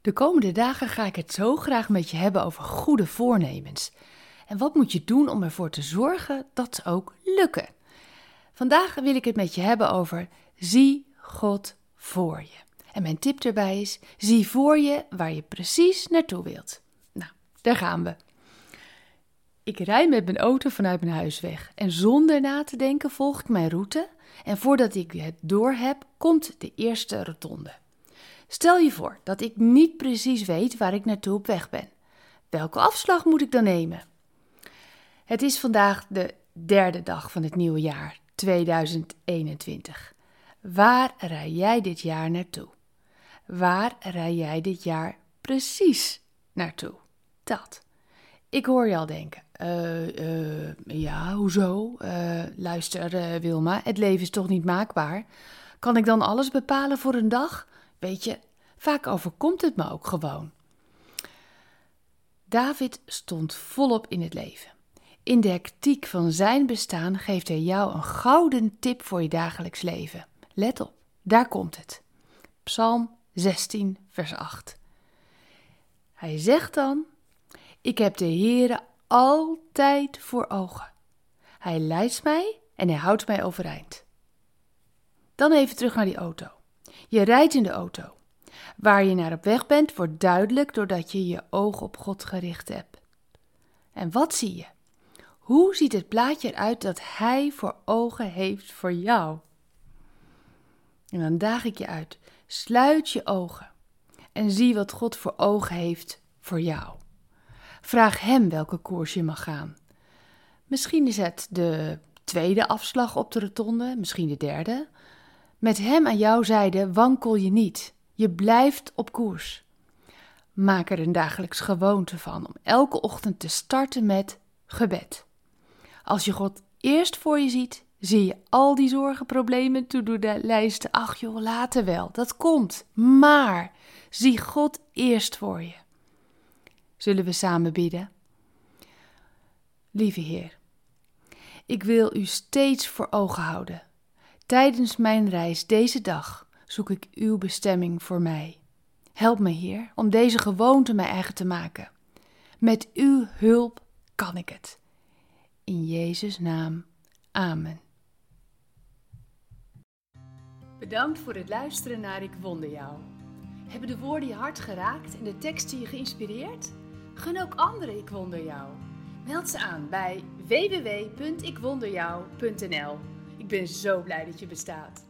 De komende dagen ga ik het zo graag met je hebben over goede voornemens. En wat moet je doen om ervoor te zorgen dat ze ook lukken? Vandaag wil ik het met je hebben over zie God voor je. En mijn tip erbij is: zie voor je waar je precies naartoe wilt. Nou, daar gaan we. Ik rijd met mijn auto vanuit mijn huis weg en zonder na te denken volg ik mijn route. En voordat ik het door heb, komt de eerste rotonde. Stel je voor dat ik niet precies weet waar ik naartoe op weg ben. Welke afslag moet ik dan nemen? Het is vandaag de derde dag van het nieuwe jaar 2021. Waar rij jij dit jaar naartoe? Waar rij jij dit jaar precies naartoe? Dat. Ik hoor je al denken. Uh, uh, ja, hoezo? Uh, luister, Wilma, het leven is toch niet maakbaar? Kan ik dan alles bepalen voor een dag? Weet je, vaak overkomt het me ook gewoon. David stond volop in het leven. In de hectiek van zijn bestaan geeft hij jou een gouden tip voor je dagelijks leven. Let op, daar komt het. Psalm 16, vers 8. Hij zegt dan: Ik heb de Heere altijd voor ogen. Hij leidt mij en hij houdt mij overeind. Dan even terug naar die auto. Je rijdt in de auto. Waar je naar op weg bent, wordt duidelijk doordat je je oog op God gericht hebt. En wat zie je? Hoe ziet het plaatje eruit dat Hij voor ogen heeft voor jou? En dan daag ik je uit. Sluit je ogen en zie wat God voor ogen heeft voor jou. Vraag Hem welke koers je mag gaan. Misschien is het de tweede afslag op de rotonde, misschien de derde. Met Hem aan jouw zijde wankel je niet. Je blijft op koers. Maak er een dagelijks gewoonte van om elke ochtend te starten met gebed. Als je God eerst voor je ziet, zie je al die zorgen, problemen, to-do-lijsten. Ach joh, later wel, dat komt. Maar zie God eerst voor je. Zullen we samen bidden? Lieve Heer, ik wil u steeds voor ogen houden. Tijdens mijn reis deze dag zoek ik uw bestemming voor mij. Help me, Heer, om deze gewoonte mij eigen te maken. Met uw hulp kan ik het. In Jezus' naam. Amen. Bedankt voor het luisteren naar Ik Wonder Jou. Hebben de woorden je hart geraakt en de teksten je geïnspireerd? Gun ook anderen Ik Wonder Jou. Meld ze aan bij www.ikwonderjou.nl. Ik ben zo blij dat je bestaat.